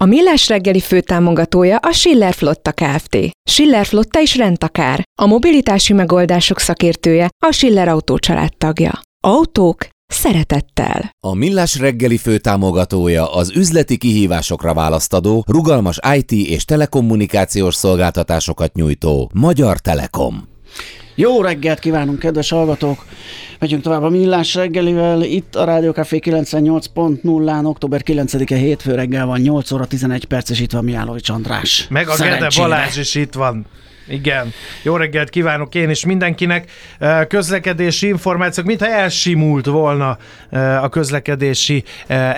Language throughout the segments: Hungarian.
A Millás reggeli főtámogatója a Schiller Flotta Kft. Schiller Flotta is rendtakár. A mobilitási megoldások szakértője a Schiller Autó tagja. Autók szeretettel. A Millás reggeli főtámogatója az üzleti kihívásokra választadó, rugalmas IT és telekommunikációs szolgáltatásokat nyújtó Magyar Telekom. Jó reggelt kívánunk, kedves hallgatók! Megyünk tovább a Millás reggelivel. Itt a Rádió Café 98.0-án, október 9-e hétfő reggel van, 8 óra 11 perc, és itt van Miálovics András. Meg a Gede Balázs is itt van. Igen. Jó reggelt kívánok én is mindenkinek. Közlekedési információk, mintha elsimult volna a közlekedési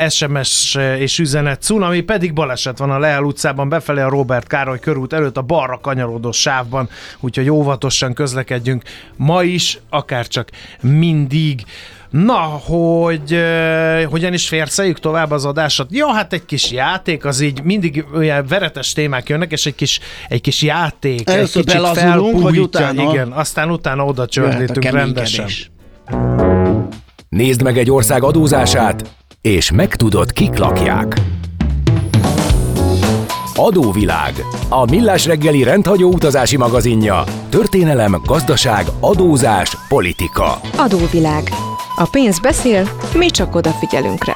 SMS és üzenet cunami, pedig baleset van a Leál utcában befelé a Robert Károly körút előtt a balra kanyarodó sávban, úgyhogy óvatosan közlekedjünk ma is, akár csak mindig. Na, hogy uh, hogyan is férceljük tovább az adásot? Ja, hát egy kis játék, az így mindig olyan veretes témák jönnek, és egy kis, egy kis játék, Először egy kicsit felpújítja, utána... igen, aztán utána oda csördítünk rendesen. Nézd meg egy ország adózását, és megtudod, kik lakják. Adóvilág. A millás reggeli rendhagyó utazási magazinja. Történelem, gazdaság, adózás, politika. Adóvilág. A pénz beszél, mi csak odafigyelünk rá.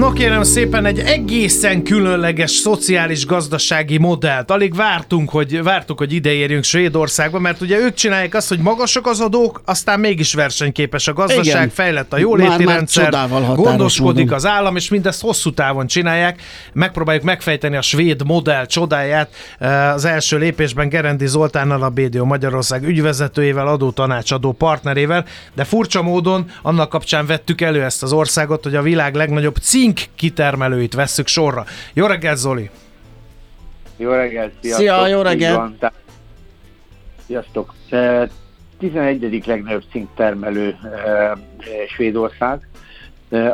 No kérem szépen, egy egészen különleges szociális-gazdasági modellt. Alig vártunk, hogy, vártuk, hogy ide érjünk Svédországba, mert ugye ők csinálják azt, hogy magasak az adók, aztán mégis versenyképes a gazdaság, Igen. fejlett a jóléti már, rendszer, már gondoskodik módon. az állam, és mindezt hosszú távon csinálják. Megpróbáljuk megfejteni a svéd modell csodáját. Az első lépésben Gerendi Zoltánnal, a BDO Magyarország ügyvezetőjével, adótanácsadó partnerével, de furcsa módon annak kapcsán vettük elő ezt az országot, hogy a világ legnagyobb cink kitermelőit vesszük sorra. Jó reggelt, Zoli! Jó reggelt, sziasztok! Szia, jó reggelt! Sziasztok! 11. legnagyobb cinktermelő Svédország.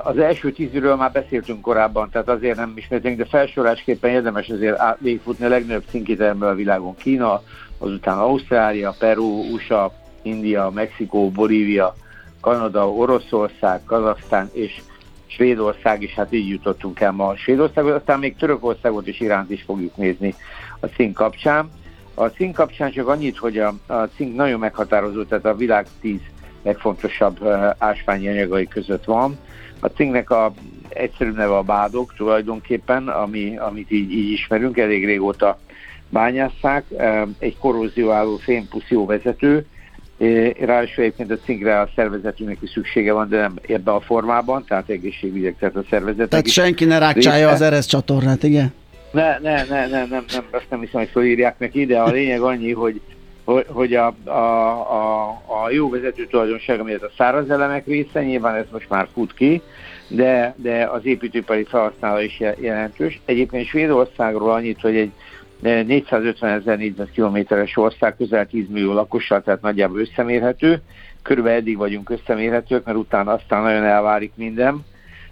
Az első tízről már beszéltünk korábban, tehát azért nem ismertünk, de felsorásképpen érdemes azért végigfutni a legnagyobb cinkitermelő a világon. Kína, azután Ausztrália, Peru, USA, India, Mexikó, Bolívia, Kanada, Oroszország, Kazasztán és Svédország is, hát így jutottunk el ma Svédországot, aztán még Törökországot és Iránt is fogjuk nézni a cink kapcsán. A cink kapcsán csak annyit, hogy a, a cink nagyon meghatározó, tehát a világ tíz legfontosabb uh, ásványi anyagai között van. A cinknek a egyszerű neve a bádok tulajdonképpen, ami, amit így, így ismerünk, elég régóta bányásszák. Egy korrózióálló fémpuszió vezető, Ráadásul egyébként a cinkre a szervezetünknek is szüksége van, de nem ebben a formában, tehát egészségügyek, tehát a szervezetek Tehát senki ne rákcsálja az Eresz csatornát, igen? Ne, ne, ne, ne, nem, nem, azt nem hiszem, hogy felírják neki, de a lényeg annyi, hogy, hogy a, a, a, a jó vezető tulajdonság, amiért a száraz elemek része, nyilván ez most már fut ki, de, de az építőipari felhasználó is jelentős. Egyébként Svédországról annyit, hogy egy 450 ezer négyzetkilométeres ország, közel 10 millió lakossal, tehát nagyjából összemérhető. Körülbelül eddig vagyunk összemérhetők, mert utána aztán nagyon elvárik minden.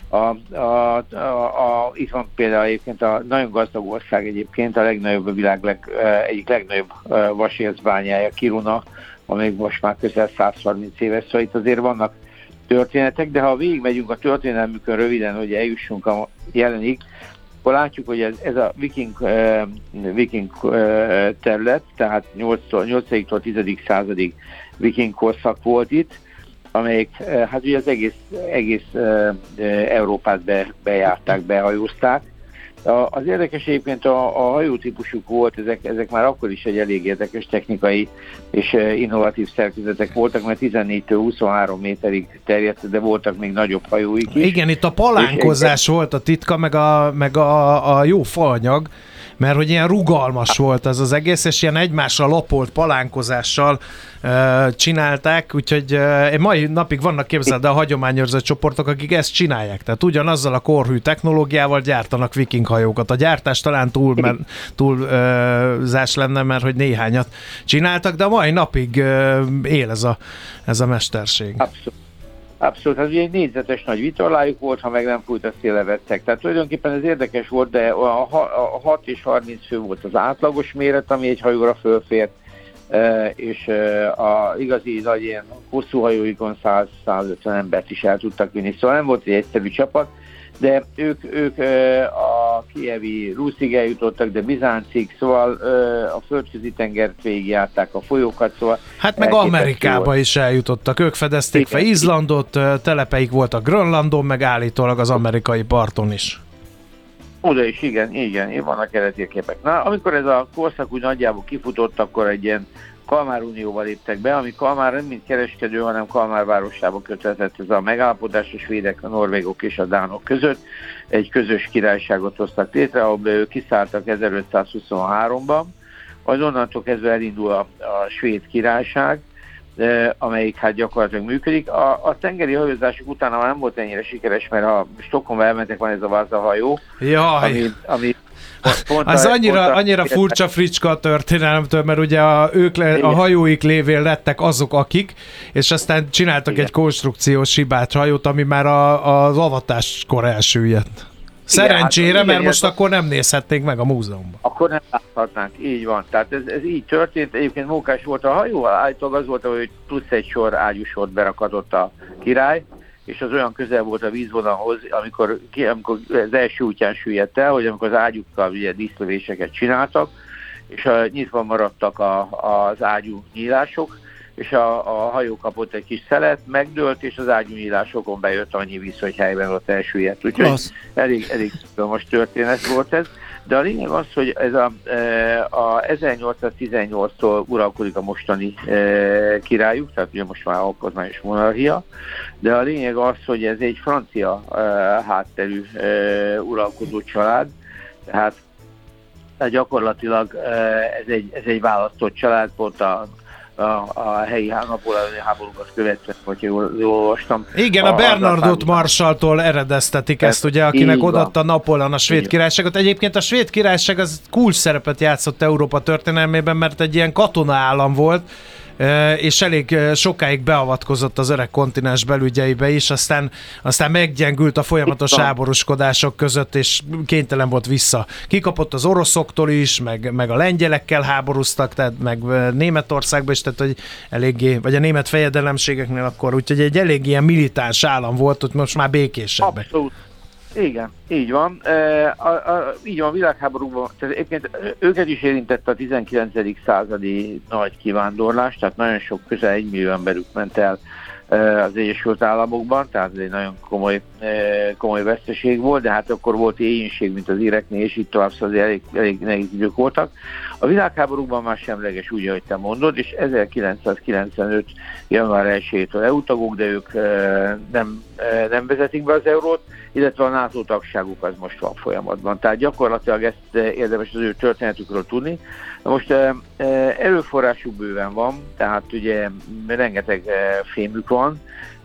A, a, a, a, itt van például egyébként a nagyon gazdag ország egyébként, a legnagyobb a világ leg, egyik legnagyobb vasércbányája, Kiruna, amelyik most már közel 130 éves, szóval itt azért vannak történetek, de ha végigmegyünk a történelmükön röviden, hogy eljussunk a jelenig, akkor látjuk, hogy ez, ez a viking, uh, viking uh, terület, tehát 8-tól 10. századig viking korszak volt itt, amelyik, uh, hát ugye az egész, egész uh, Európát be, bejárták, behajózták, az érdekes egyébként a, a hajótípusuk volt, ezek, ezek már akkor is egy elég érdekes technikai és eh, innovatív szerkezetek voltak, mert 14-től 23 méterig terjedt, de voltak még nagyobb hajóik is. Igen, itt a palánkozás és, volt a titka, meg a, meg a, a jó faanyag, mert hogy ilyen rugalmas volt az az egész, és ilyen egymásra lapolt palánkozással uh, csinálták, úgyhogy uh, mai napig vannak képzeld a hagyományőrző csoportok, akik ezt csinálják, tehát ugyanazzal a korhű technológiával gyártanak vikinghajókat. A gyártás talán túl, mert, túl uh, zás lenne, mert hogy néhányat csináltak, de mai napig uh, él ez a, ez a mesterség. Abszolút. Abszolút, hát ugye egy négyzetes nagy vitorlájuk volt, ha meg nem fújt, azt levettek. Tehát tulajdonképpen ez érdekes volt, de a 6 és 30 fő volt az átlagos méret, ami egy hajóra fölfért, és a igazi nagy ilyen hosszú hajóikon 100-150 embert is el tudtak vinni. Szóval nem volt egy egyszerű csapat, de ők, ők a kievi Ruszig eljutottak, de Bizáncig, szóval a földközi tengert végigjárták, a folyókat, szóval... Hát meg Amerikába volt. is eljutottak, ők fedezték Igen. fel Izlandot, telepeik voltak Grönlandon, meg állítólag az amerikai parton is. Oda is, igen, igen, vannak eredeti képek. Na, amikor ez a korszak úgy nagyjából kifutott, akkor egy ilyen Kalmár Unióval léptek be, ami Kalmár nem mint kereskedő, hanem Kalmár városába kötetett ez a megállapodás a svédek, a norvégok és a dánok között. Egy közös királyságot hoztak létre, ahol ők kiszálltak 1523-ban, majd onnantól kezdve elindul a, a svéd királyság, amelyik hát gyakorlatilag működik. A, a tengeri hajózások utána már nem volt ennyire sikeres, mert a Stockholmba elmentek, van ez a Vázda hajó, Jaj. ami, ami Pont az a, annyira, a, annyira furcsa fricska a történelemtől, mert ugye a, ők le, a hajóik lévén lettek azok, akik, és aztán csináltak Igen. egy konstrukciós hibát hajót, ami már a, az avatáskor elsüllyedt. Szerencsére, igen, hát, mert igen, most akkor nem nézhetnénk meg a múzeumban. Akkor nem láthatnánk, így van. Tehát ez, ez így történt. Egyébként mókás volt a hajó, állítólag az volt, hogy plusz egy sor ágyusort berakatott a király, és az olyan közel volt a vízvonalhoz, amikor, amikor az első útján süllyedt el, hogy amikor az ágyukkal ugye díszlövéseket csináltak, és a, nyitva maradtak a, az ágyú nyílások, és a, a hajó kapott egy kis szelet, megdőlt, és az ágyú nyílásokon bejött annyi víz, hogy helyben ott elsüllyedt. Úgyhogy Klassz. elég, elég most történet volt ez. De a lényeg az, hogy ez a, e, a 1818-tól uralkodik a mostani e, királyuk, tehát ugye most már alkotmányos monarchia, de a lényeg az, hogy ez egy francia e, hátterű uralkodó család, tehát gyakorlatilag ez egy, ez egy választott család, pont a a, a helyi háborúkat követve, vagy jól, jól olvastam. Igen, a, a Bernardot Marsaltól eredeztetik ezt, ezt ugye, akinek odatta Napóleon a svéd királyságot. Egyébként a svéd királyság az kulcs szerepet játszott Európa történelmében, mert egy ilyen katona állam volt, és elég sokáig beavatkozott az öreg kontinens belügyeibe is, aztán, aztán meggyengült a folyamatos háborúskodások között, és kénytelen volt vissza. Kikapott az oroszoktól is, meg, meg a lengyelekkel háborúztak, tehát meg Németországba is, tehát hogy eléggé, vagy a német fejedelemségeknél akkor, úgyhogy egy elég ilyen militáns állam volt, hogy most már békésebbek. Abszolút. Igen, így van. A, a, így van, a világháborúban, tehát egyébként őket is érintette a 19. századi nagy kivándorlás, tehát nagyon sok, közel egy millió emberük ment el az Egyesült Államokban, tehát ez egy nagyon komoly, komoly veszteség volt, de hát akkor volt éjénység, mint az íreknél, és itt tovább, szóval elég, elég nehéz idők voltak. A világháborúban már semleges, úgy, ahogy te mondod, és 1995. január 1-től EU tagok, de ők nem, nem vezetik be az eurót, illetve a NATO tagságuk az most van folyamatban. Tehát gyakorlatilag ezt érdemes az ő történetükről tudni. Most erőforrásuk bőven van, tehát ugye rengeteg fémük van,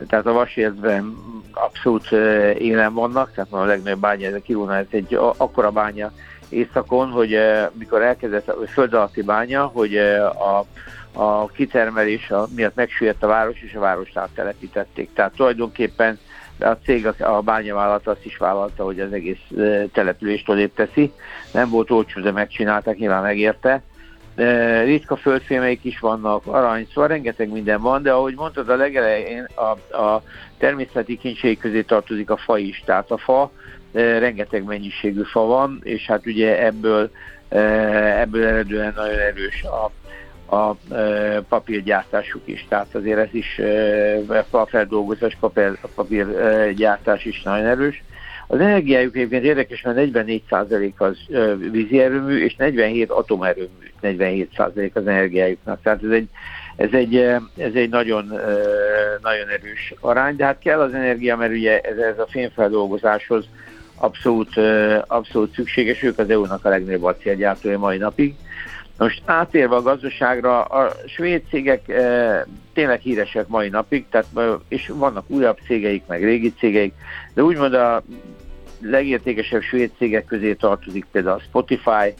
tehát a vasércben abszolút élen vannak, tehát a legnagyobb bánya, ez a Kiruna, ez egy akkora bánya északon, hogy mikor elkezdett a föld alatti bánya, hogy a, a kitermelés miatt megsüllyedt a város, és a várost áttelepítették. Tehát tulajdonképpen a cég, a bányavállalat azt is vállalta, hogy az egész települést odébb teszi. Nem volt olcsó, de megcsinálták, nyilván megérte. Ritka földfémeik is vannak, arany, szóval rengeteg minden van, de ahogy mondtad a legelején, a, a természeti kincsei közé tartozik a fa is. Tehát a fa, rengeteg mennyiségű fa van, és hát ugye ebből, ebből eredően nagyon erős a a e, papírgyártásuk is. Tehát azért ez is e, feldolgozás, papír, papírgyártás is nagyon erős. Az energiájuk egyébként érdekes, mert 44% az e, vízi erőmű, és 47 atomerőmű, 47% az energiájuknak. Tehát ez egy, ez egy, ez egy nagyon, nagyon erős arány, de hát kell az energia, mert ugye ez, ez a fémfeldolgozáshoz abszolút, abszolút szükséges, ők az EU-nak a legnagyobb acélgyártója mai napig. Most átérve a gazdaságra, a svéd cégek e, tényleg híresek mai napig, tehát, és vannak újabb cégeik, meg régi cégeik, de úgymond a legértékesebb svéd cégek közé tartozik például a Spotify,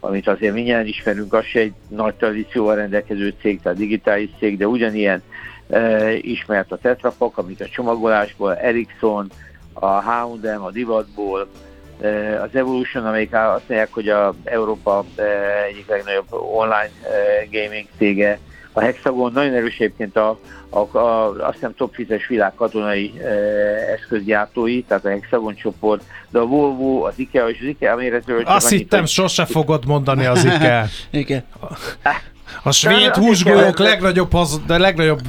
amit azért mindjárt ismerünk, az egy nagy tradícióval rendelkező cég, tehát digitális cég, de ugyanilyen e, ismert a Tetra Pak, amit a csomagolásból, Ericsson, a H&M, a divatból, az Evolution, amelyik azt mondják, hogy a Európa e, egyik legnagyobb online e, gaming cége, a Hexagon nagyon erős egyébként a, a, a, azt hiszem top 10-es világ katonai e, eszközgyártói, tehát a Hexagon csoport, de a Volvo, az IKEA és az IKEA méretről... Azt hittem, hogy... sose fogod mondani az IKEA. Igen. A svéd húsgolyók legnagyobb, az, de legnagyobb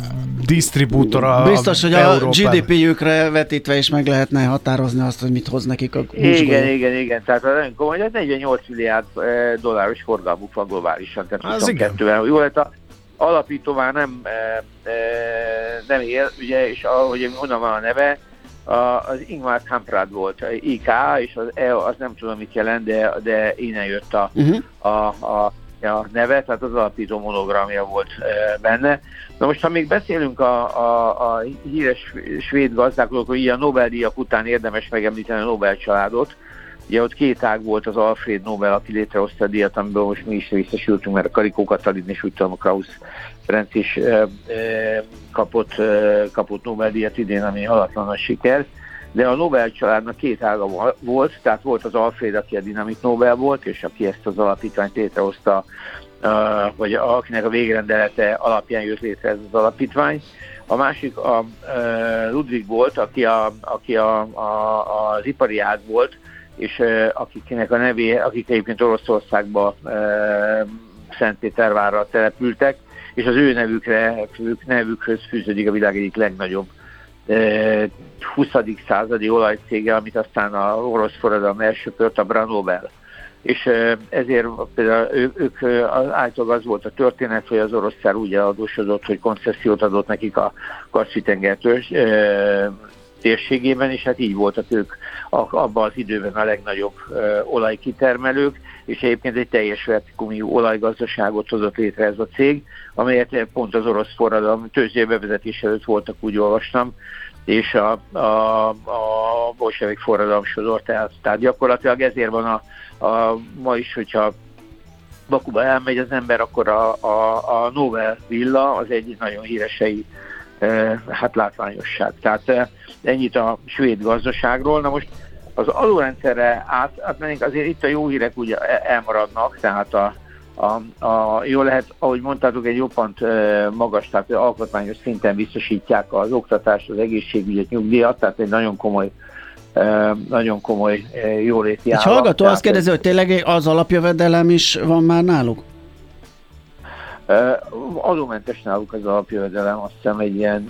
disztribútora Biztos, hogy a GDP-jükre vetítve is meg lehetne határozni azt, hogy mit hoz nekik a húsgolyó. Igen, igen, igen. Tehát nagyon komoly, 48 milliárd eh, dolláros forgalmuk van globálisan, tehát 22-ben. Jó lett a alapító már nem, e, e, nem él, ugye, és ahogy honnan van a neve, a, az Ingmar Kamprad volt, IK, és az E, az nem tudom mit jelent, de, de innen jött a, uh-huh. a, a, a neve, tehát az alapító monogramja volt e, benne. Na most, ha még beszélünk a, a, a híres svéd gazdákról, hogy a Nobel-díjak után érdemes megemlíteni a Nobel családot, Ugye ott két ág volt az Alfred Nobel, aki létrehozta a díjat, amiből most mi is részesültünk, mert a Karikó Katalin és úgy tudom a Krausz Ferenc is e, e, kapott, e, kapott Nobel-díjat idén, ami halatlan a siker. De a Nobel családnak két ága volt, tehát volt az Alfred, aki a Dinamit Nobel volt, és aki ezt az alapítványt létrehozta, vagy akinek a végrendelete alapján jött létre ez az alapítvány. A másik a Ludwig volt, aki, a, aki a, a, az ipari ág volt, és akiknek a nevé, akik egyébként Oroszországba Szentpétervárra települtek, és az ő nevükre, ők nevükhöz fűződik a világ egyik legnagyobb 20. századi olajcége, amit aztán a orosz forradalom elsöpört, a Branobel. És ezért például ők, általában az volt a történet, hogy az orosz szár úgy eladósodott, hogy koncesziót adott nekik a Kaspi-tenger térségében, és hát így voltak ők abban az időben a legnagyobb olajkitermelők, és egyébként egy teljes vertikumú olajgazdaságot hozott létre ez a cég, amelyet pont az orosz forradalom tőzsdei bevezetés előtt voltak, úgy olvastam, és a, a, a bolsevik forradalom sodort el. Tehát gyakorlatilag ezért van a, a ma is, hogyha Bakuba elmegy az ember, akkor a, a, a Nobel villa az egy nagyon híres hát látványosság. Tehát ennyit a svéd gazdaságról. Na most az adórendszerre át, átmennénk, azért itt a jó hírek ugye elmaradnak, tehát a, a, a, jó lehet, ahogy mondtátok, egy jobbant magas, tehát alkotmányos szinten biztosítják az oktatást, az egészségügyet, nyugdíjat, tehát egy nagyon komoly nagyon komoly jóléti Egy hallgató azt kérdezi, hogy tényleg az alapjövedelem is van már náluk? Adómentes náluk az alapjövedelem, azt hiszem egy ilyen,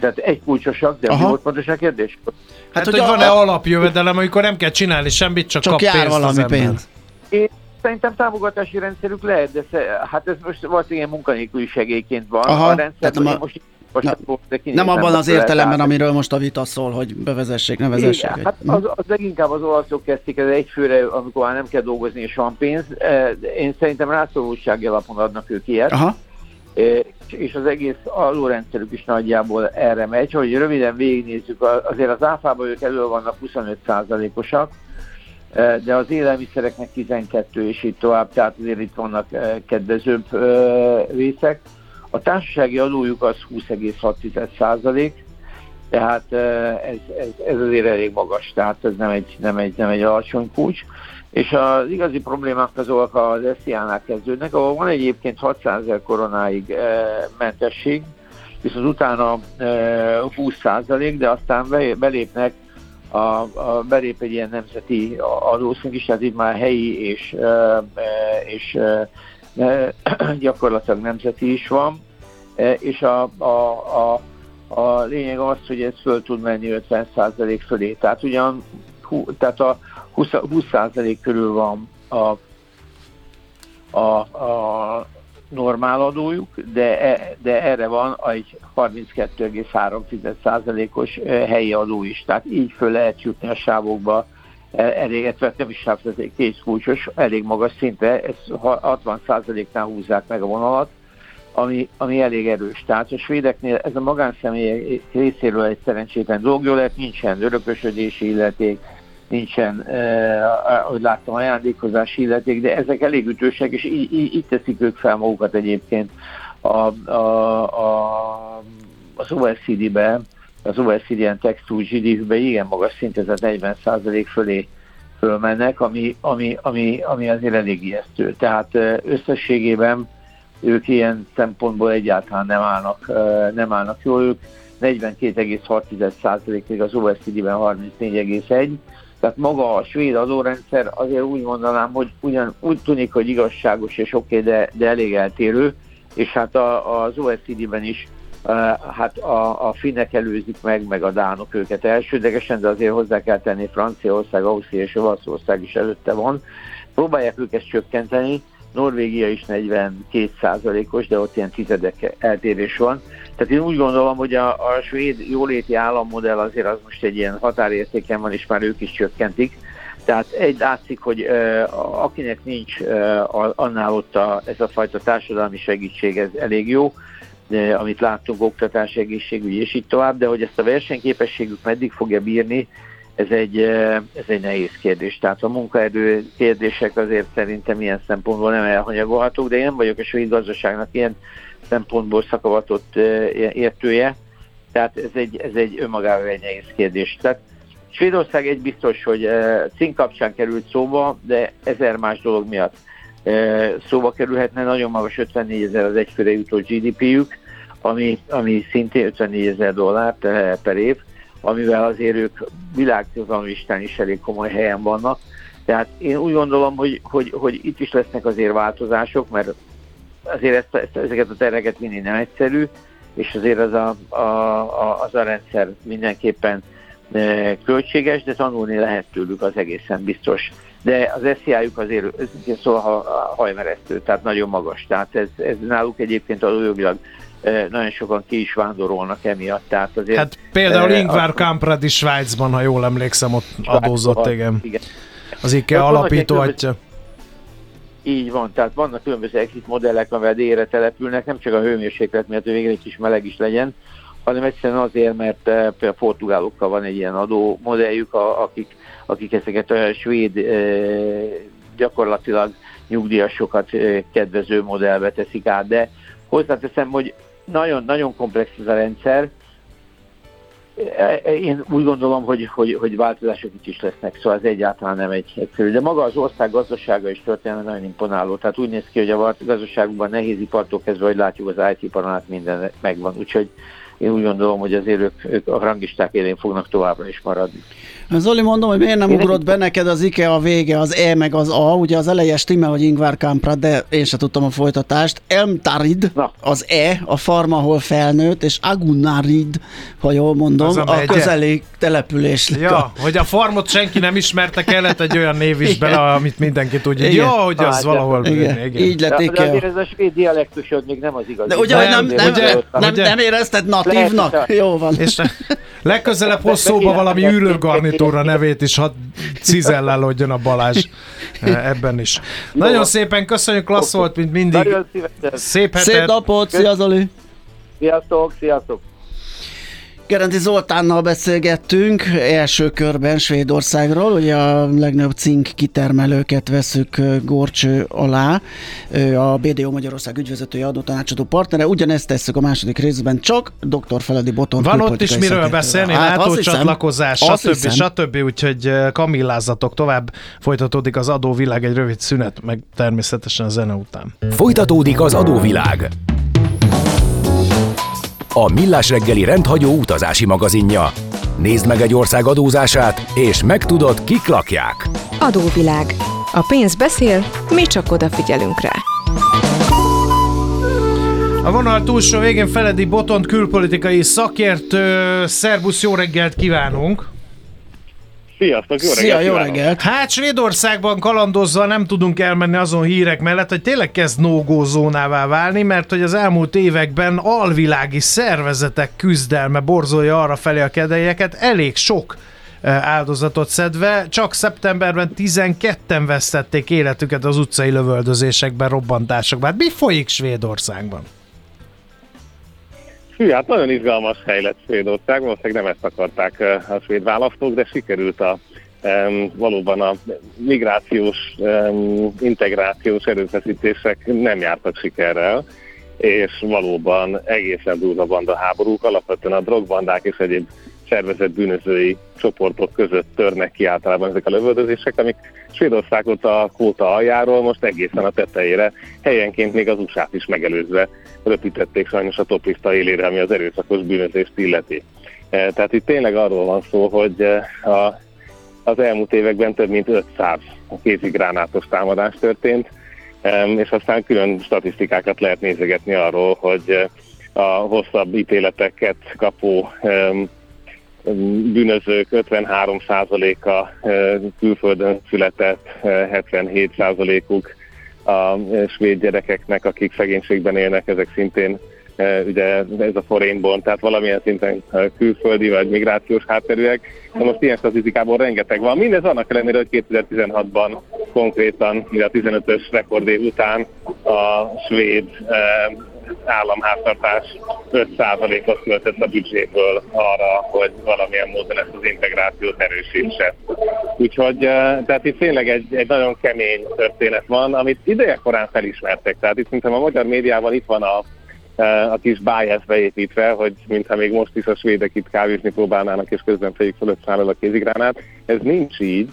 tehát egy kulcsosak, de Aha. mi volt pontos a kérdés? Hát, hát hogy, hogy van-e a... alapjövedelem, amikor nem kell csinálni semmit, csak, csak kap jár pénzt valami pénz. Én szerintem támogatási rendszerük lehet, de hát ez most valószínűleg munkanélküli segélyként van. Aha, a rendszer, tehát most most Na, nem abban az értelemben, amiről most a vita szól, hogy bevezessék, ne vezessék. Igen, hát az, az leginkább az olaszok kezdték ez egyfőre, amikor már nem kell dolgozni és van pénz. Én szerintem rászorultsági alapon adnak ők ilyet. Aha. És az egész alulrendszerük is nagyjából erre megy. Hogy röviden végignézzük, azért az áfában ők elő vannak 25%-osak, de az élelmiszereknek 12 és így tovább, tehát azért itt vannak kedvezőbb részek. A társasági adójuk az 20,6 százalék, tehát ez, ez, ez azért elég magas, tehát ez nem egy, nem egy, nem egy alacsony kulcs. És az igazi problémák azok az SZIA-nál kezdődnek, ahol van egyébként 600 ezer koronáig mentesség, viszont utána e, 20 százalék, de aztán belépnek a, a, belép egy ilyen nemzeti adószink is, tehát itt már helyi és, és gyakorlatilag nemzeti is van, és a, a, a, a lényeg az, hogy ez föl tud menni 50% fölé. Tehát ugyan tehát a 20, 20% körül van a, a, a normál adójuk, de, de erre van egy 32,3%-os e, helyi adó is. Tehát így föl lehet jutni a sávokba elég, nem is sávvezeték, készkulcsos, elég magas szinte, ez 60%-nál húzzák meg a vonalat, ami, ami elég erős. Tehát a svédeknél ez a magánszemélyek részéről egy szerencsétlen dolog, jó lehet, nincsen örökösödési illeték, nincsen, eh, ahogy láttam, ajándékozási illeték, de ezek elég ütősek, és így, így, így teszik ők fel magukat egyébként a, a, a, az OECD-be, az OECD ilyen textúl GDP-be igen magas szinte, tehát 40% fölé fölmennek, ami, ami, ami, ami azért elég ijesztő. Tehát összességében ők ilyen szempontból egyáltalán nem állnak, nem állnak jól, ők 42,6% még az OECD-ben 34,1%, tehát maga a svéd adórendszer azért úgy mondanám, hogy ugyan úgy tűnik, hogy igazságos és oké, okay, de, de elég eltérő, és hát a, az OECD-ben is hát a, a finnek előzik meg, meg a dánok őket elsődlegesen, de azért hozzá kell tenni Franciaország, Ausztria és Olaszország is előtte van. Próbálják őket csökkenteni, Norvégia is 42%-os, de ott ilyen tizedek eltérés van. Tehát én úgy gondolom, hogy a, a svéd jóléti állammodell azért az most egy ilyen határértéken van, és már ők is csökkentik. Tehát egy látszik, hogy uh, akinek nincs uh, annál ott a, ez a fajta társadalmi segítség, ez elég jó, amit láttunk, oktatás, egészségügy és így tovább, de hogy ezt a versenyképességük meddig fogja bírni, ez egy, ez egy nehéz kérdés. Tehát a munkaerő kérdések azért szerintem ilyen szempontból nem elhanyagolhatók, de én nem vagyok a svéd gazdaságnak ilyen szempontból szakavatott értője, tehát ez egy, ez egy önmagában egy nehéz kérdés. Tehát Svédország egy biztos, hogy cink kapcsán került szóba, de ezer más dolog miatt szóba kerülhetne, nagyon magas 54 ezer az egyfőre jutó GDP-jük, ami, ami szintén 54 ezer dollár per év, amivel azért ők világtudalmistán is elég komoly helyen vannak. Tehát én úgy gondolom, hogy, hogy, hogy itt is lesznek azért változások, mert azért ezt, ezt, ezeket a terheket vinni nem egyszerű, és azért az a, a, a, az a rendszer mindenképpen e, költséges, de tanulni lehet tőlük az egészen biztos. De az SZIA-juk azért szóval ha, hajmeresztő, tehát nagyon magas. Tehát ez, ez náluk egyébként adójogilag nagyon sokan ki is vándorolnak emiatt. Tehát azért, hát például Ingvar Kamprad is Svájcban, ha jól emlékszem, ott adózott, igen. igen. Az IKEA alapító atya. Így van, tehát vannak különböző exit modellek, amivel délre települnek, nem csak a hőmérséklet miatt, hogy végre egy kis meleg is legyen, hanem egyszerűen azért, mert például portugálokkal van egy ilyen adó modelljük, akik, akik ezeket a svéd gyakorlatilag nyugdíjasokat kedvező modellbe teszik át, de hozzáteszem, hogy nagyon-nagyon komplex ez a rendszer. Én úgy gondolom, hogy, hogy, hogy változások itt is lesznek, szóval ez egyáltalán nem egy egyszerű. De maga az ország gazdasága és történelme nagyon imponáló. Tehát úgy néz ki, hogy a gazdaságunkban nehéz ipartól kezdve, hogy látjuk az IT-iparon minden megvan. Úgyhogy én úgy gondolom, hogy azért ők, ők a rangisták élén fognak továbbra is maradni. Zoli, mondom, hogy miért nem ugrott be neked az IKEA a vége, az E meg az A, ugye az eleje stimmel, hogy Ingvar Kamprad, de én sem tudtam a folytatást. Elmtarid, Na. az E, a farm, ahol felnőtt, és Agunarid, ha jól mondom, a, a közeli település. Ja, hogy a farmot senki nem ismerte, kellett egy olyan név is bele, amit mindenki tudja. Igen. Ja, hogy az hát, valahol. Igen. igen. Így lett IKEA. De azért ez a svéd dialektusod még nem az igaz. De ugye, nem, nem, nem, nem, nem, nem érezted natívnak? Jó van. És legközelebb hoz szóba valami űrőgarnit Tóra nevét is hadd cizellálódjon a Balázs eh, ebben is. Nagyon szépen köszönjük, klassz volt, mint mindig. Szép hetet. Szép napot, szia Zoli! Sziasztok, sziasztok! Gerendi Zoltánnal beszélgettünk első körben Svédországról, ugye a legnagyobb cink kitermelőket veszük Gorcső alá, a BDO Magyarország ügyvezetője adótanácsadó partnere, ugyanezt tesszük a második részben, csak dr. Feledi Boton Van ott is miről beszélni, hát, NATO csatlakozás, stb. stb. Úgyhogy kamillázatok tovább, folytatódik az adóvilág, egy rövid szünet, meg természetesen a zene után. Folytatódik az adóvilág a Millás reggeli rendhagyó utazási magazinja. Nézd meg egy ország adózását, és megtudod, kik lakják. Adóvilág. A pénz beszél, mi csak odafigyelünk rá. A vonal túlsó végén Feledi Botont külpolitikai szakértő. Szerbusz, jó reggelt kívánunk! Sziasztok, jó Szia, jó reggelt! Hát Svédországban kalandozva nem tudunk elmenni azon hírek mellett, hogy tényleg kezd no zónává válni, mert hogy az elmúlt években alvilági szervezetek küzdelme borzolja arra felé a kedélyeket, elég sok áldozatot szedve. Csak szeptemberben 12-en vesztették életüket az utcai lövöldözésekben, robbantásokban. Hát mi folyik Svédországban? Hű, hát nagyon izgalmas hely lett Svédország, valószínűleg nem ezt akarták a svéd választók, de sikerült a um, valóban a migrációs, um, integrációs erőfeszítések nem jártak sikerrel, és valóban egészen durva banda háborúk, alapvetően a drogbandák és egyéb szervezett bűnözői csoportok között törnek ki általában ezek a lövöldözések, amik Svédországot a kóta aljáról most egészen a tetejére, helyenként még az usa is megelőzve röpítették sajnos a toplista élére, ami az erőszakos bűnözést illeti. E, tehát itt tényleg arról van szó, hogy e, a, az elmúlt években több mint 500 kézigránátos támadás történt, e, és aztán külön statisztikákat lehet nézegetni arról, hogy a hosszabb ítéleteket kapó bűnözők 53%-a külföldön született, 77%-uk a svéd gyerekeknek, akik szegénységben élnek, ezek szintén ugye ez a forénból, tehát valamilyen szinten külföldi vagy migrációs hátterűek. Na most ilyen statisztikából rengeteg van. Mindez annak ellenére, hogy 2016-ban konkrétan, ugye a 15-ös rekordév után a svéd államháztartás 5%-ot költött a büdzséből arra, hogy valamilyen módon ezt az integrációt erősítse. Úgyhogy tehát itt tényleg egy, egy nagyon kemény történet van, amit ideje korán felismertek. Tehát itt szerintem a magyar médiában itt van a, a kis bias beépítve, hogy mintha még most is a svédek itt kávézni próbálnának, és közben fejük fölött száll a kézigránát. Ez nincs így.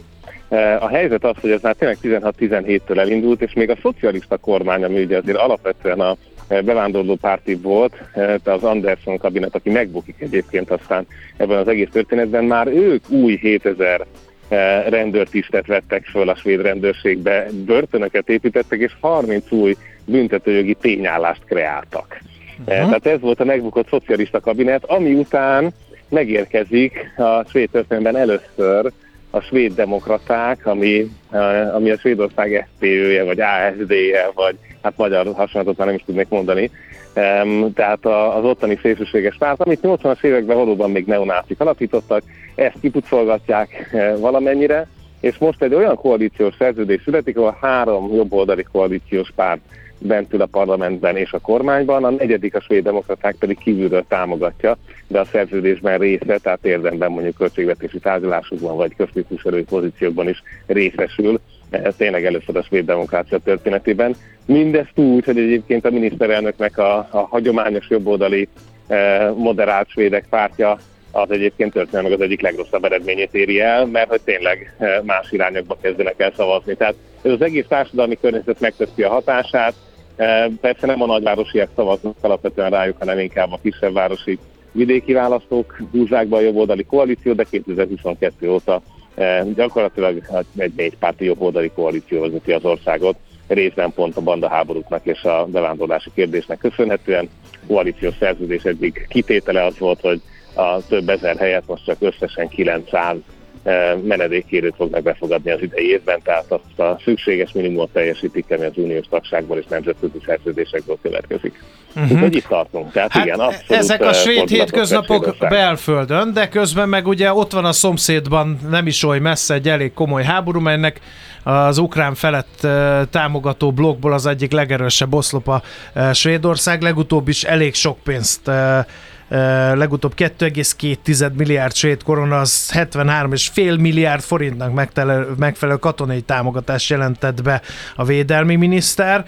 A helyzet az, hogy ez már tényleg 16-17-től elindult, és még a szocialista kormány, ami ugye azért alapvetően a bevándorló párti volt, tehát az Anderson kabinet, aki megbukik egyébként aztán ebben az egész történetben, már ők új 7000 rendőrtisztet vettek föl a svéd rendőrségbe, börtönöket építettek, és 30 új büntetőjogi tényállást kreáltak. Uh-huh. Tehát ez volt a megbukott szocialista kabinet, ami után megérkezik a svéd történelemben először a svéd demokraták, ami, ami a Svédország SPÖ-je, vagy ASD-je, vagy hát magyar hasonlatot már nem is tudnék mondani. Tehát az ottani szélsőséges párt, amit 80-as években valóban még neonácik alapítottak, ezt kipucolgatják valamennyire, és most egy olyan koalíciós szerződés születik, ahol három jobboldali koalíciós párt bent ül a parlamentben és a kormányban, a negyedik a svéd demokraták pedig kívülről támogatja, de a szerződésben része, tehát érdemben mondjuk költségvetési tárgyalásokban vagy köztisztviselői pozíciókban is részesül, ez tényleg először a svéd demokrácia történetében. Mindezt úgy, hogy egyébként a miniszterelnöknek a, a hagyományos jobboldali eh, moderált svédek pártja az egyébként történelmek az egyik legrosszabb eredményét éri el, mert hogy tényleg eh, más irányokba kezdenek el szavazni. Tehát ez az egész társadalmi környezet megteszi a hatását, Persze nem a nagyvárosiak szavaznak alapvetően rájuk, hanem inkább a kisebb városi vidéki választók húzzák be a jobboldali koalíció, de 2022 óta gyakorlatilag egy négypárti jobboldali koalíció vezeti az országot, részben pont a banda háborúknak és a bevándorlási kérdésnek köszönhetően. Koalíciós szerződés egyik kitétele az volt, hogy a több ezer helyet most csak összesen 900 menedékkérőt fognak befogadni az idei évben, tehát azt a szükséges minimumot teljesítik, ami az uniós tagságból és nemzetközi szerződésekből következik. Uh-huh. Úgyhogy itt tartunk. Tehát hát igen, ezek a svéd hétköznapok belföldön, de közben meg ugye ott van a szomszédban nem is oly messze egy elég komoly háború, melynek az ukrán felett támogató blokkból az egyik legerősebb oszlopa Svédország, legutóbb is elég sok pénzt legutóbb 2,2 milliárd svéd korona, az 73,5 milliárd forintnak megfelelő katonai támogatást jelentett be a védelmi miniszter,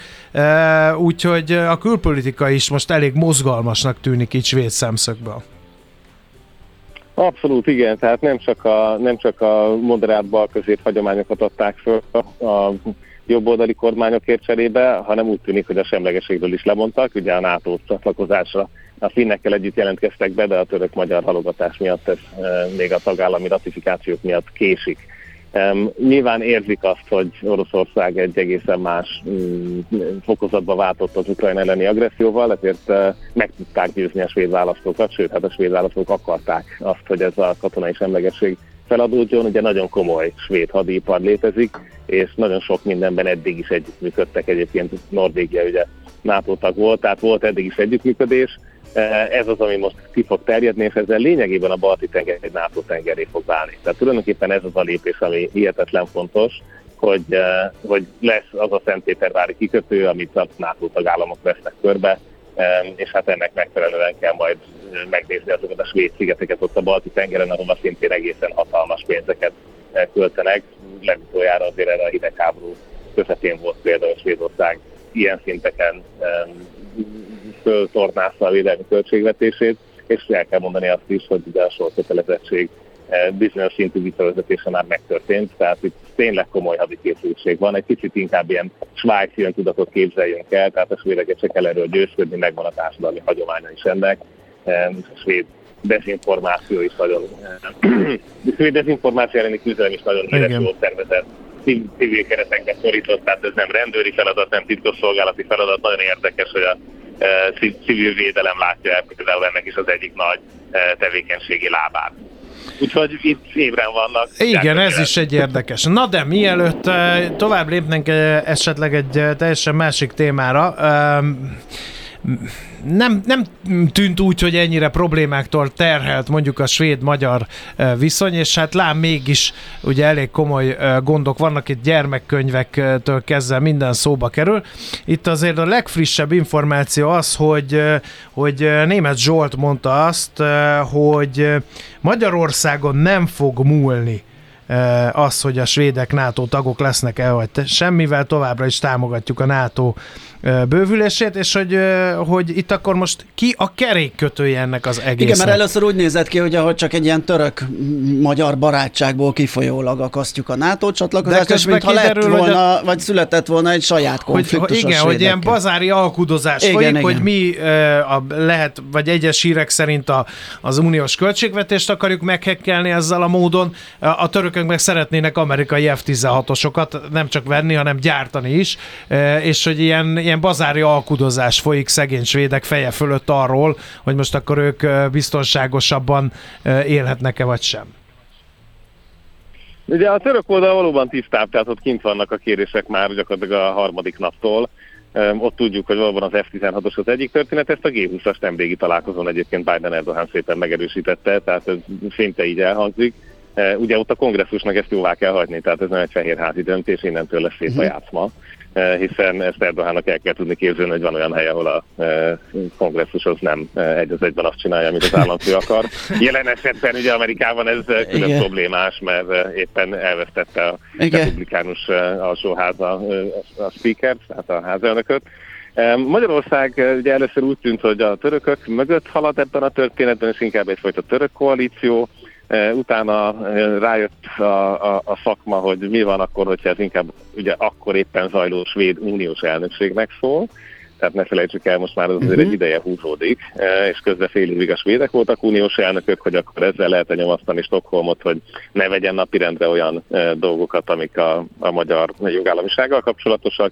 úgyhogy a külpolitika is most elég mozgalmasnak tűnik így svéd szemszögből. Abszolút igen, tehát nem csak a, nem csak a moderát balközép hagyományokat adták föl a jobboldali kormányokért cserébe, hanem úgy tűnik, hogy a semlegeségről is lemondtak, ugye a NATO csatlakozásra a finnekkel együtt jelentkeztek be, de a török-magyar halogatás miatt ez e, még a tagállami ratifikációk miatt késik. Um, nyilván érzik azt, hogy Oroszország egy egészen más um, fokozatba váltott az Ukrajna elleni agresszióval, ezért uh, meg tudták győzni a svéd választókat, sőt, hát a svéd választók akarták azt, hogy ez a katonai semlegesség feladódjon. Ugye nagyon komoly svéd hadipar létezik, és nagyon sok mindenben eddig is együttműködtek egyébként Norvégia ugye NATO tag volt, tehát volt eddig is együttműködés. Ez az, ami most ki fog terjedni, és ezzel lényegében a balti tenger egy NATO tengeré fog válni. Tehát tulajdonképpen ez az a lépés, ami hihetetlen fontos, hogy, hogy lesz az a Szentpétervári kikötő, amit a NATO tagállamok vesznek körbe, és hát ennek megfelelően kell majd megnézni azokat a svéd szigeteket ott a balti tengeren, ahol szintén egészen hatalmas pénzeket költenek. Legutoljára azért erre a hidegháború közepén volt például Svédország ilyen szinteken föltornázta a védelmi költségvetését, és el kell mondani azt is, hogy ugye a sorkötelezettség bizonyos szintű visszavezetése már megtörtént, tehát itt tényleg komoly hadikészültség van, egy kicsit inkább ilyen svájci öntudatot képzeljünk el, tehát a svédeket csak kell erről győzködni, megvan a társadalmi hagyománya is ennek, a svéd dezinformáció is nagyon, a svéd dezinformáció elleni küzdelem is nagyon híres jól szervezett civil keretekbe szorított, tehát ez nem rendőri feladat, nem titkosszolgálati feladat, nagyon érdekes, hogy a civil védelem látja el például ennek is az egyik nagy tevékenységi lábát. Úgyhogy itt ébren vannak. Igen, ez is egy érdekes. Na de mielőtt uh, tovább lépnénk esetleg egy teljesen másik témára, nem, nem tűnt úgy, hogy ennyire problémáktól terhelt mondjuk a svéd-magyar viszony, és hát lám mégis ugye elég komoly gondok vannak, itt gyermekkönyvektől kezdve minden szóba kerül. Itt azért a legfrissebb információ az, hogy, hogy német Zsolt mondta azt, hogy Magyarországon nem fog múlni az, hogy a svédek NATO tagok lesznek-e, vagy semmivel továbbra is támogatjuk a NATO bővülését, és hogy, hogy itt akkor most ki a kerékkötője ennek az egésznek? Igen, mert először úgy nézett ki, hogy ahogy csak egy ilyen török-magyar barátságból kifolyólag akasztjuk a NATO csatlakozást, és mintha lett volna, a... vagy született volna egy saját konfliktus hogy, Igen, hogy ilyen bazári alkudozás igen, folyik, igen. hogy mi a, lehet, vagy egyes hírek szerint a, az uniós költségvetést akarjuk meghekkelni ezzel a módon, a törökök meg szeretnének amerikai F-16-osokat nem csak venni, hanem gyártani is, és hogy ilyen ilyen bazári alkudozás folyik szegény svédek feje fölött arról, hogy most akkor ők biztonságosabban élhetnek-e vagy sem. Ugye a török oldal valóban tisztább, tehát ott kint vannak a kérések már gyakorlatilag a harmadik naptól. Ott tudjuk, hogy valóban az F-16-os az egyik történet, ezt a G20-as nemrégi találkozón egyébként Biden Erdogan szépen megerősítette, tehát ez szinte így elhangzik. Ugye ott a kongresszusnak ezt jóvá kell hagyni, tehát ez nem egy fehérházi döntés, innentől lesz szép a mhm. játszma. Eh, hiszen ezt Erdogának el kell tudni képzelni, hogy van olyan hely, ahol a eh, kongresszus az nem eh, egy az egyben azt csinálja, amit az államfő akar. Jelen esetben ugye Amerikában ez külön Igen. problémás, mert éppen elvesztette a Igen. republikánus alsóháza a speaker, tehát a házelnököt. Magyarország ugye először úgy tűnt, hogy a törökök mögött halad ebben a történetben, és inkább egyfajta török koalíció. Utána rájött a, a, a szakma, hogy mi van akkor, hogyha ez inkább ugye akkor éppen zajló svéd uniós elnökségnek szól. Tehát ne felejtsük el, most már az azért uh-huh. egy ideje húzódik, és közben fél évig a svédek voltak uniós elnökök, hogy akkor ezzel lehet nyomasztani Stockholmot, hogy ne vegyen napirendre olyan dolgokat, amik a, a magyar jogállamisággal kapcsolatosak.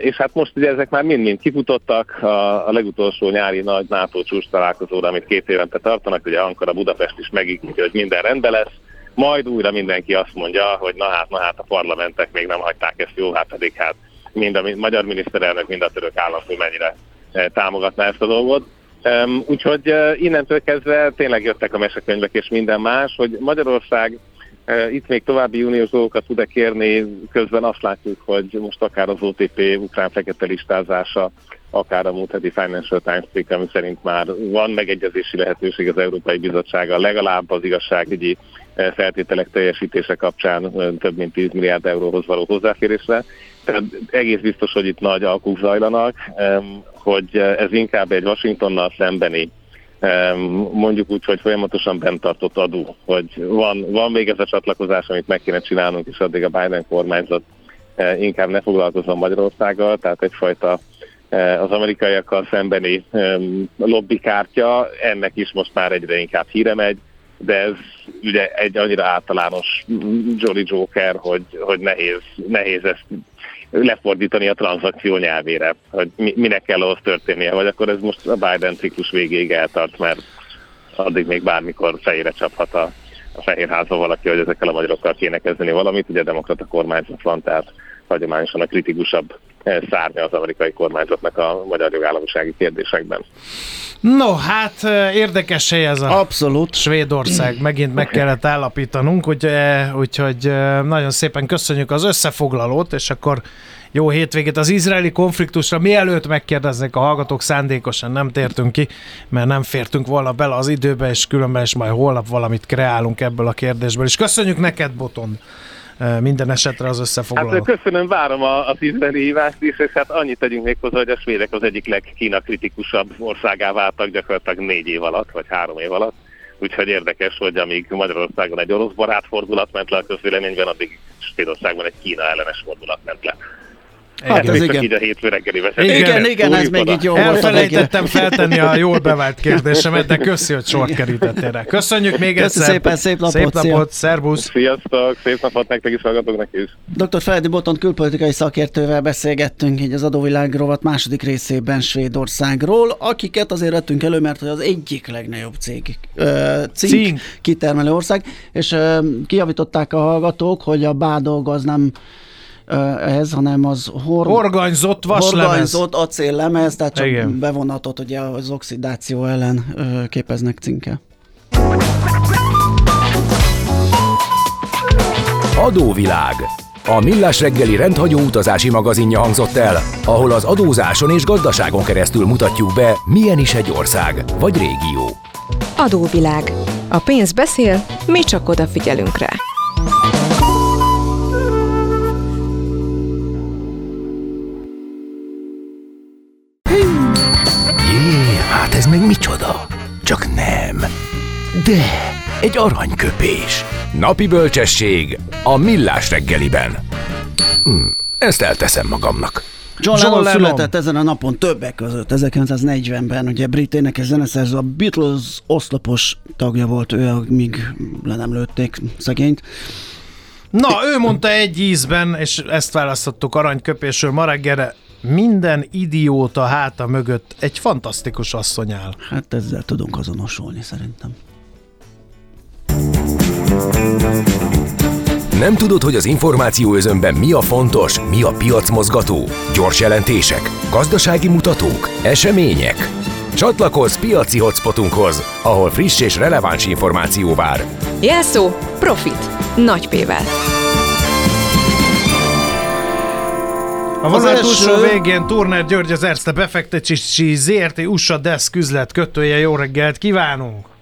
És hát most ugye ezek már mind-mind kifutottak a, a legutolsó nyári nagy NATO csúcs találkozóra, amit két évente tartanak, ugye Ankara, Budapest is megígéri, hogy minden rendben lesz, majd újra mindenki azt mondja, hogy na hát, na hát a parlamentek még nem hagyták ezt jó, hát pedig hát mind a magyar miniszterelnök, mind a török államfő mennyire támogatná ezt a dolgot. Úgyhogy innentől kezdve tényleg jöttek a mesekönyvek és minden más, hogy Magyarország itt még további uniós dolgokat tud-e kérni, közben azt látjuk, hogy most akár az OTP ukrán fekete listázása, akár a múlt heti Financial Times cikk, ami szerint már van megegyezési lehetőség az Európai Bizottsága, legalább az igazságügyi feltételek teljesítése kapcsán több mint 10 milliárd euróhoz való hozzáférésre. Tehát egész biztos, hogy itt nagy alkuk zajlanak, hogy ez inkább egy Washingtonnal szembeni mondjuk úgy, hogy folyamatosan bent tartott adó, hogy van, van még ez a csatlakozás, amit meg kéne csinálnunk, és addig a Biden kormányzat e, inkább ne foglalkozom Magyarországgal, tehát egyfajta e, az amerikaiakkal szembeni lobbikártya, ennek is most már egyre inkább híre megy, de ez ugye egy annyira általános Jolly Joker, hogy, hogy nehéz, nehéz ezt lefordítani a tranzakció nyelvére, hogy mi, minek kell ahhoz történnie, vagy akkor ez most a Biden ciklus végéig eltart, mert addig még bármikor fejére csaphat a, a Fehérházba valaki, hogy ezekkel a magyarokkal kéne kezdeni valamit, ugye a demokrata kormányzat van, tehát hagyományosan a kritikusabb szárnya az amerikai kormányzatnak a magyar jogállamisági kérdésekben. No, hát érdekes hely ez a Abszolút. Svédország. Megint meg kellett állapítanunk, úgy, úgyhogy nagyon szépen köszönjük az összefoglalót, és akkor jó hétvégét az izraeli konfliktusra. Mielőtt megkérdeznek a hallgatók, szándékosan nem tértünk ki, mert nem fértünk volna bele az időbe, és különben is majd holnap valamit kreálunk ebből a kérdésből. És köszönjük neked, Boton! Minden esetre az összefoglaló. Hát köszönöm, várom a, az izraeli hívást is, és hát annyit tegyünk még hozzá, hogy a svédek az egyik legkína kritikusabb országá váltak gyakorlatilag négy év alatt, vagy három év alatt. Úgyhogy érdekes, hogy amíg Magyarországon egy orosz barát fordulat ment le a közvéleményben, addig Svédországban egy Kína ellenes fordulat ment le. Hát ez igen. így a hétfő reggeli Igen, igen, igen ez még így jó volt. Elfelejtettem feltenni a jól bevált kérdésemet, de köszi, hogy sort kerítettél rá. Köszönjük még Köszi egyszer. szépen, szép napot. Szép napot, szervusz. Sziasztok, szép napot nektek is, hallgatóknak is. Dr. Feledi Botont külpolitikai szakértővel beszélgettünk így az adóvilág rovat második részében Svédországról, akiket azért vettünk elő, mert az egyik legnagyobb cég, ö, cink, Cink. kitermelő ország, és ö, kijavították a hallgatók, hogy a bádog az nem ez, hanem az hor- Horganyzott vaslemez. horganyzott acéllemez, tehát csak Igen. bevonatot ugye az oxidáció ellen képeznek cinke. Adóvilág. A Millás reggeli rendhagyó utazási magazinja hangzott el, ahol az adózáson és gazdaságon keresztül mutatjuk be, milyen is egy ország vagy régió. Adóvilág. A pénz beszél, mi csak odafigyelünk rá. De, egy aranyköpés. Napi bölcsesség a Millás reggeliben. Hm, ezt elteszem magamnak. John, John Lennon Lennon. született ezen a napon többek között, 1940-ben, ugye brit énekes zeneszerző, a Beatles oszlopos tagja volt ő, míg le nem lőtték szegényt. Na, ő mondta egy ízben, és ezt választottuk aranyköpésről ma reggelre, minden idióta háta mögött egy fantasztikus asszony áll. Hát ezzel tudunk azonosulni szerintem. Nem tudod, hogy az információ özönben mi a fontos, mi a piacmozgató? Gyors jelentések, gazdasági mutatók, események? Csatlakozz piaci hotspotunkhoz, ahol friss és releváns információ vár. Jelszó Profit. Nagy P-vel. A vonal első- túlsó végén Turner György az Erste befektetési ZRT USA Desk üzlet kötője. Jó reggelt kívánunk!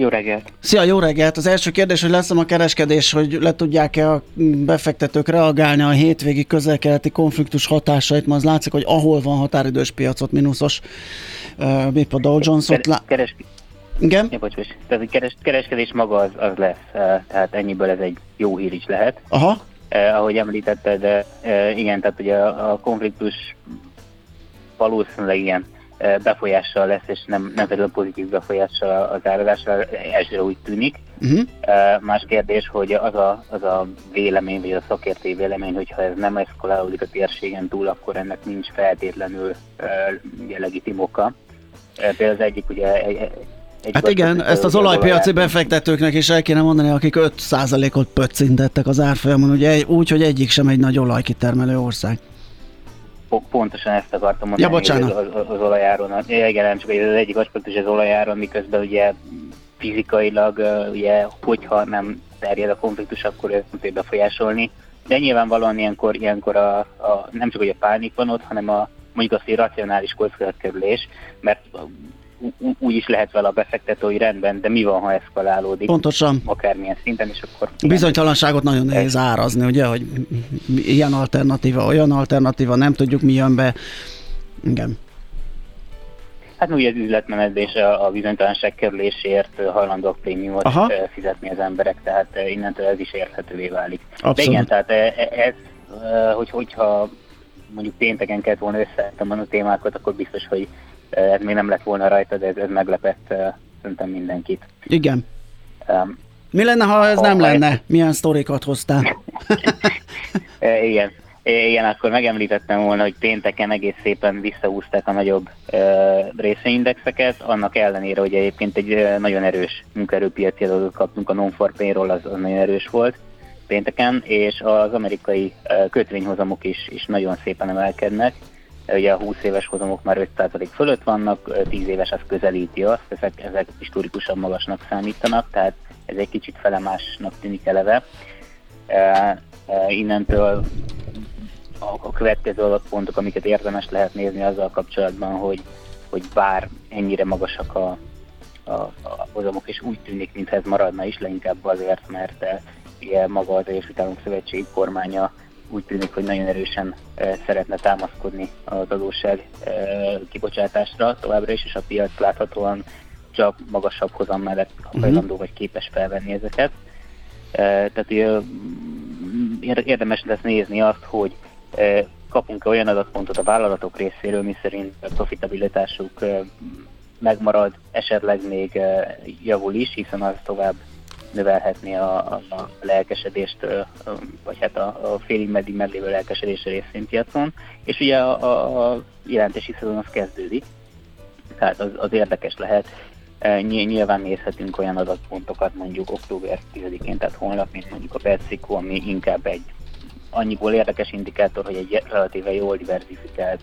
Jó reggelt! Szia, jó reggelt! Az első kérdés, hogy lesz a kereskedés, hogy le tudják-e a befektetők reagálni a hétvégi közelkeleti konfliktus hatásait, ma az látszik, hogy ahol van határidős piacot, mínuszos uh, BIP a Dow Jones, ott lá... Keres, Igen? ja, bocs, bocs. Tehát a keres, kereskedés maga az, az lesz, eh, tehát ennyiből ez egy jó hír is lehet. Aha, Eh, ahogy említetted, de eh, igen, tehát ugye a, a konfliktus valószínűleg ilyen befolyással lesz, és nem, nem feltétlenül pozitív befolyással az áradásra, elsőre úgy tűnik. uh-huh. Más kérdés, hogy az a, az a vélemény, vagy a szakértői vélemény, hogyha ez nem eszkalálódik a térségen túl, akkor ennek nincs feltétlenül ugye, legitim oka. Például az egyik ugye egy, egy Hát igen, ezt az olajpiaci befektetőknek is el kéne mondani, akik 5%-ot pöccintettek az árfolyamon, ugye úgy, hogy egyik sem egy nagy olajkitermelő ország. Po- Pontosan ezt akartam mondani, Ja, bocsánat. az, az, az olajáron. Igen, nem csak az egyik aspektus az olajáron, miközben ugye fizikailag, ugye, hogyha nem terjed a konfliktus, akkor ezt nem tudja befolyásolni. De nyilvánvalóan ilyenkor, ilyenkor a, a, nem csak hogy a pánik van ott, hanem a mondjuk az, hogy racionális kockázatkerülés, mert úgy is lehet vele a befektető, hogy rendben, de mi van, ha eszkalálódik, Pontosan. akármilyen szinten, és akkor... Bizonytalanságot nagyon nehéz árazni, ugye, hogy ilyen alternatíva, olyan alternatíva, nem tudjuk mi jön be. Igen. Hát úgy az üzletmenetben és a, bizonytalanság kerülésért hajlandók prémiumot Aha. ö, fizetni az emberek, tehát ö, innentől ez is érthetővé válik. De Abszolút. igen, tehát ö, e- ez, hogy, hogyha mondjuk pénteken kellett volna összeállítani a témákat, akkor biztos, hogy ez még nem lett volna rajta, de ez, ez meglepett ö, szerintem mindenkit. Igen. Um, Mi lenne, ha ez Ha- nem ha- lenne? Milyen sztorikat hoztál? Igen. Igen, akkor megemlítettem volna, hogy pénteken egész szépen visszahúzták a nagyobb e, részvényindexeket, annak ellenére, hogy egyébként egy e, nagyon erős munkaerőpiaci adatot kaptunk, a non-for payroll az, az nagyon erős volt, pénteken, és az amerikai kötvényhozamok is, is nagyon szépen emelkednek. Ugye a 20 éves hozamok már 5% fölött vannak, 10 éves az közelíti azt, ezek, ezek historikusan magasnak számítanak, tehát ez egy kicsit felemásnak tűnik eleve. Innentől a következő adatpontok, amiket érdemes lehet nézni azzal kapcsolatban, hogy, hogy bár ennyire magasak a, a, a hozamok, és úgy tűnik, mintha ez maradna is, leginkább azért, mert ugye maga az Egyesült Államok Szövetség kormánya úgy tűnik, hogy nagyon erősen e, szeretne támaszkodni az adósság e, kibocsátásra továbbra is, és a piac láthatóan csak magasabb hozam mellett mhm. hajlandó vagy képes felvenni ezeket. E, tehát érdemes lesz nézni azt, hogy kapunk -e olyan adatpontot a vállalatok részéről, miszerint a profitabilitásuk megmarad, esetleg még javul is, hiszen az tovább növelhetni a, a, a lelkesedést, vagy hát a, a félig meddig meglévő lelkesedés a részvénypiacon, és ugye a, a, a jelentési szezon az kezdődik, tehát az, az érdekes lehet. Nyilván nézhetünk olyan adatpontokat mondjuk október 10-én, tehát holnap, mint mondjuk a PepsiCo, ami inkább egy annyiból érdekes indikátor, hogy egy relatíve jól diversifikált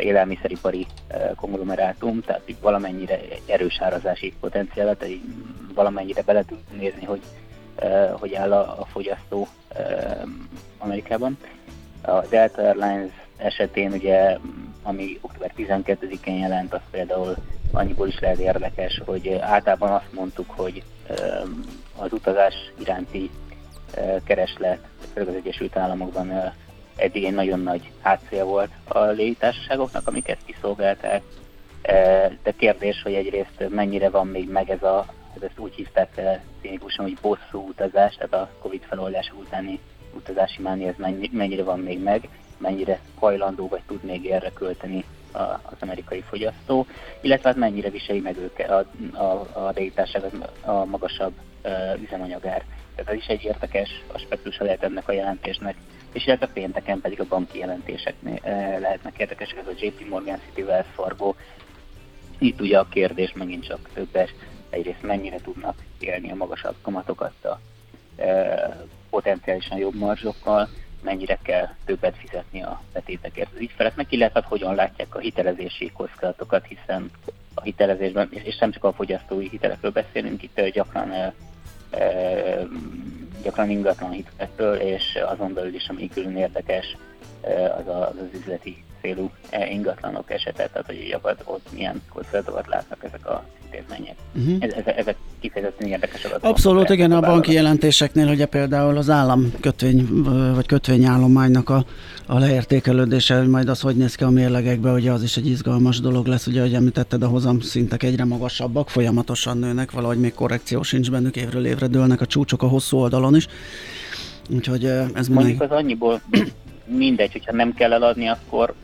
élelmiszeripari konglomerátum, tehát itt valamennyire erős árazási potenciál, tehát valamennyire bele tud nézni, hogy hogy áll a, a fogyasztó Amerikában. A Delta Airlines esetén ugye, ami október 12-én jelent, az például annyiból is lehet érdekes, hogy általában azt mondtuk, hogy az utazás iránti kereslet, főleg az Egyesült Államokban eddig egy nagyon nagy hátszél volt a légitársaságoknak, amiket kiszolgálták. De kérdés, hogy egyrészt mennyire van még meg ez a, ez ezt úgy hívták cínikusan, hogy bosszú utazás, tehát a Covid feloldás utáni utazási máni, ez mennyire van még meg, mennyire hajlandó vagy tud még erre költeni az amerikai fogyasztó, illetve hát mennyire viseli meg őket a, a, a légitárság a magasabb üzemanyagár. Tehát ez is egy érdekes aspektusa lehet ennek a jelentésnek és illetve pénteken pedig a banki jelentések lehetnek érdekesek, ez a JP Morgan City Wells Fargo. Itt ugye a kérdés megint csak többes, egyrészt mennyire tudnak élni a magasabb kamatokat a e, potenciálisan jobb marzsokkal, mennyire kell többet fizetni a betétekért az ügyfeleknek, illetve hát hogyan látják a hitelezési kockázatokat, hiszen a hitelezésben, és nem csak a fogyasztói hitelekről beszélünk, itt gyakran e, e, gyakran ingatlan hitelekről, és azon belül is, ami külön érdekes, az, a, az az üzleti célú ingatlanok esete, tehát hogy gyakorlatilag ott milyen kockázatokat látnak ezek a intézmények. Uh-huh. Ez, ezek, ezek kifejezetten érdekes adatok. Abszolút, igen, a banki jelentéseknél ugye például az állam kötvény, vagy kötvényállománynak a, a leértékelődése, hogy majd az hogy néz ki a mérlegekbe, ugye az is egy izgalmas dolog lesz, ugye, hogy említetted, a hozam szintek egyre magasabbak, folyamatosan nőnek, valahogy még korrekció sincs bennük, évről évre dőlnek a csúcsok a hosszú oldalon is. Úgyhogy ez Mondjuk az annyiból mindegy, hogyha nem kell eladni, akkor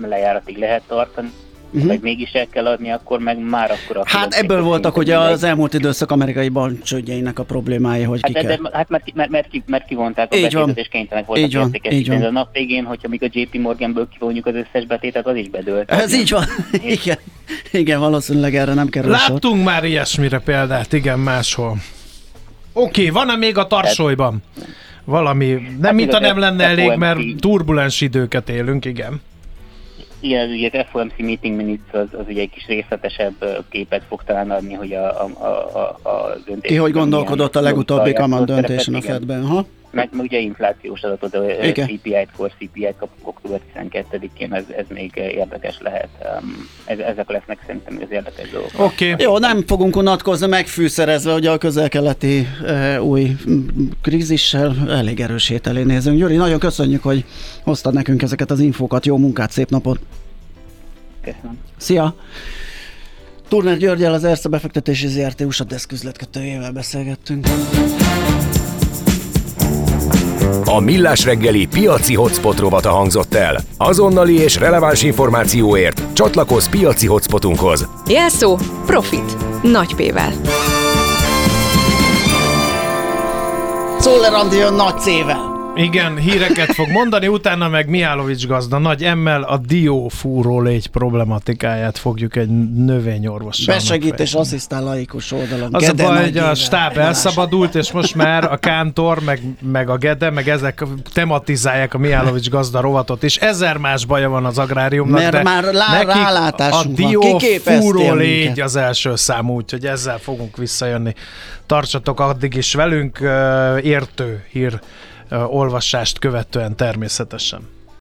lejáratig lehet tartani, uh-huh. vagy mégis el kell adni, akkor meg már akkor a Hát ebből voltak ugye az elmúlt időszak amerikai bankcsődjeinek a problémái, hogy hát, ki kell. De, hát mert, mert, mert, mert kivonták a betétet, és kénytelenek voltak így van, így van. A nap végén, hogyha még a JP Morganből kivonjuk az összes betétet, az is bedőlt. Ez így van. igen. igen, valószínűleg erre nem kerül Láttunk sor. már ilyesmire példát, igen, máshol. Oké, okay, van-e még a tarsolyban? Valami, nem hát mint a nem lenne elég, mert turbulens időket élünk, igen. Igen, ugye az FOMC meeting minutes az, az ugye egy kis részletesebb képet fog talán adni, hogy a, a, a, a döntés... Ki hogy gondolkodott a legutóbbi kamat döntésen a Fedben, ha? Meg, meg ugye inflációs adatot, a CPI-t, core CPI-t kapunk október 12-én, ez, ez még érdekes lehet. Ez, ezek lesznek szerintem az érdekes dolgok. Oké. Okay. Jó, nem fogunk unatkozni megfűszerezve, hogy a közel-keleti e, új krízissel elég erős elé nézünk. Gyuri, nagyon köszönjük, hogy hoztad nekünk ezeket az infókat. Jó munkát, szép napot! Köszönöm. Szia! Turner Györgyel az Erste befektetési ZRT USA deszküzletkötőjével beszélgettünk. A Millás reggeli piaci hotspot rovata hangzott el. Azonnali és releváns információért csatlakozz piaci hotspotunkhoz. Jelszó Profit. Nagy P-vel. Szoller Andi jön nagy C-vel. Igen, híreket fog mondani, utána meg Miálovics gazda nagy emmel a diófúró légy problematikáját fogjuk egy növényorvossal Besegít és asszisztál laikus oldalon. Az Gede a baj, hogy a stáb elszabadult, és most már a Kántor, meg, meg a Gede, meg ezek tematizálják a Miálovics gazda rovatot, és ezer más baja van az agráriumnak, Mert de már lá- a rálátásunk van. dió Kiképeztél fúró minket. légy az első számú, úgyhogy ezzel fogunk visszajönni. Tartsatok addig is velünk, értő hír olvasást követően természetesen.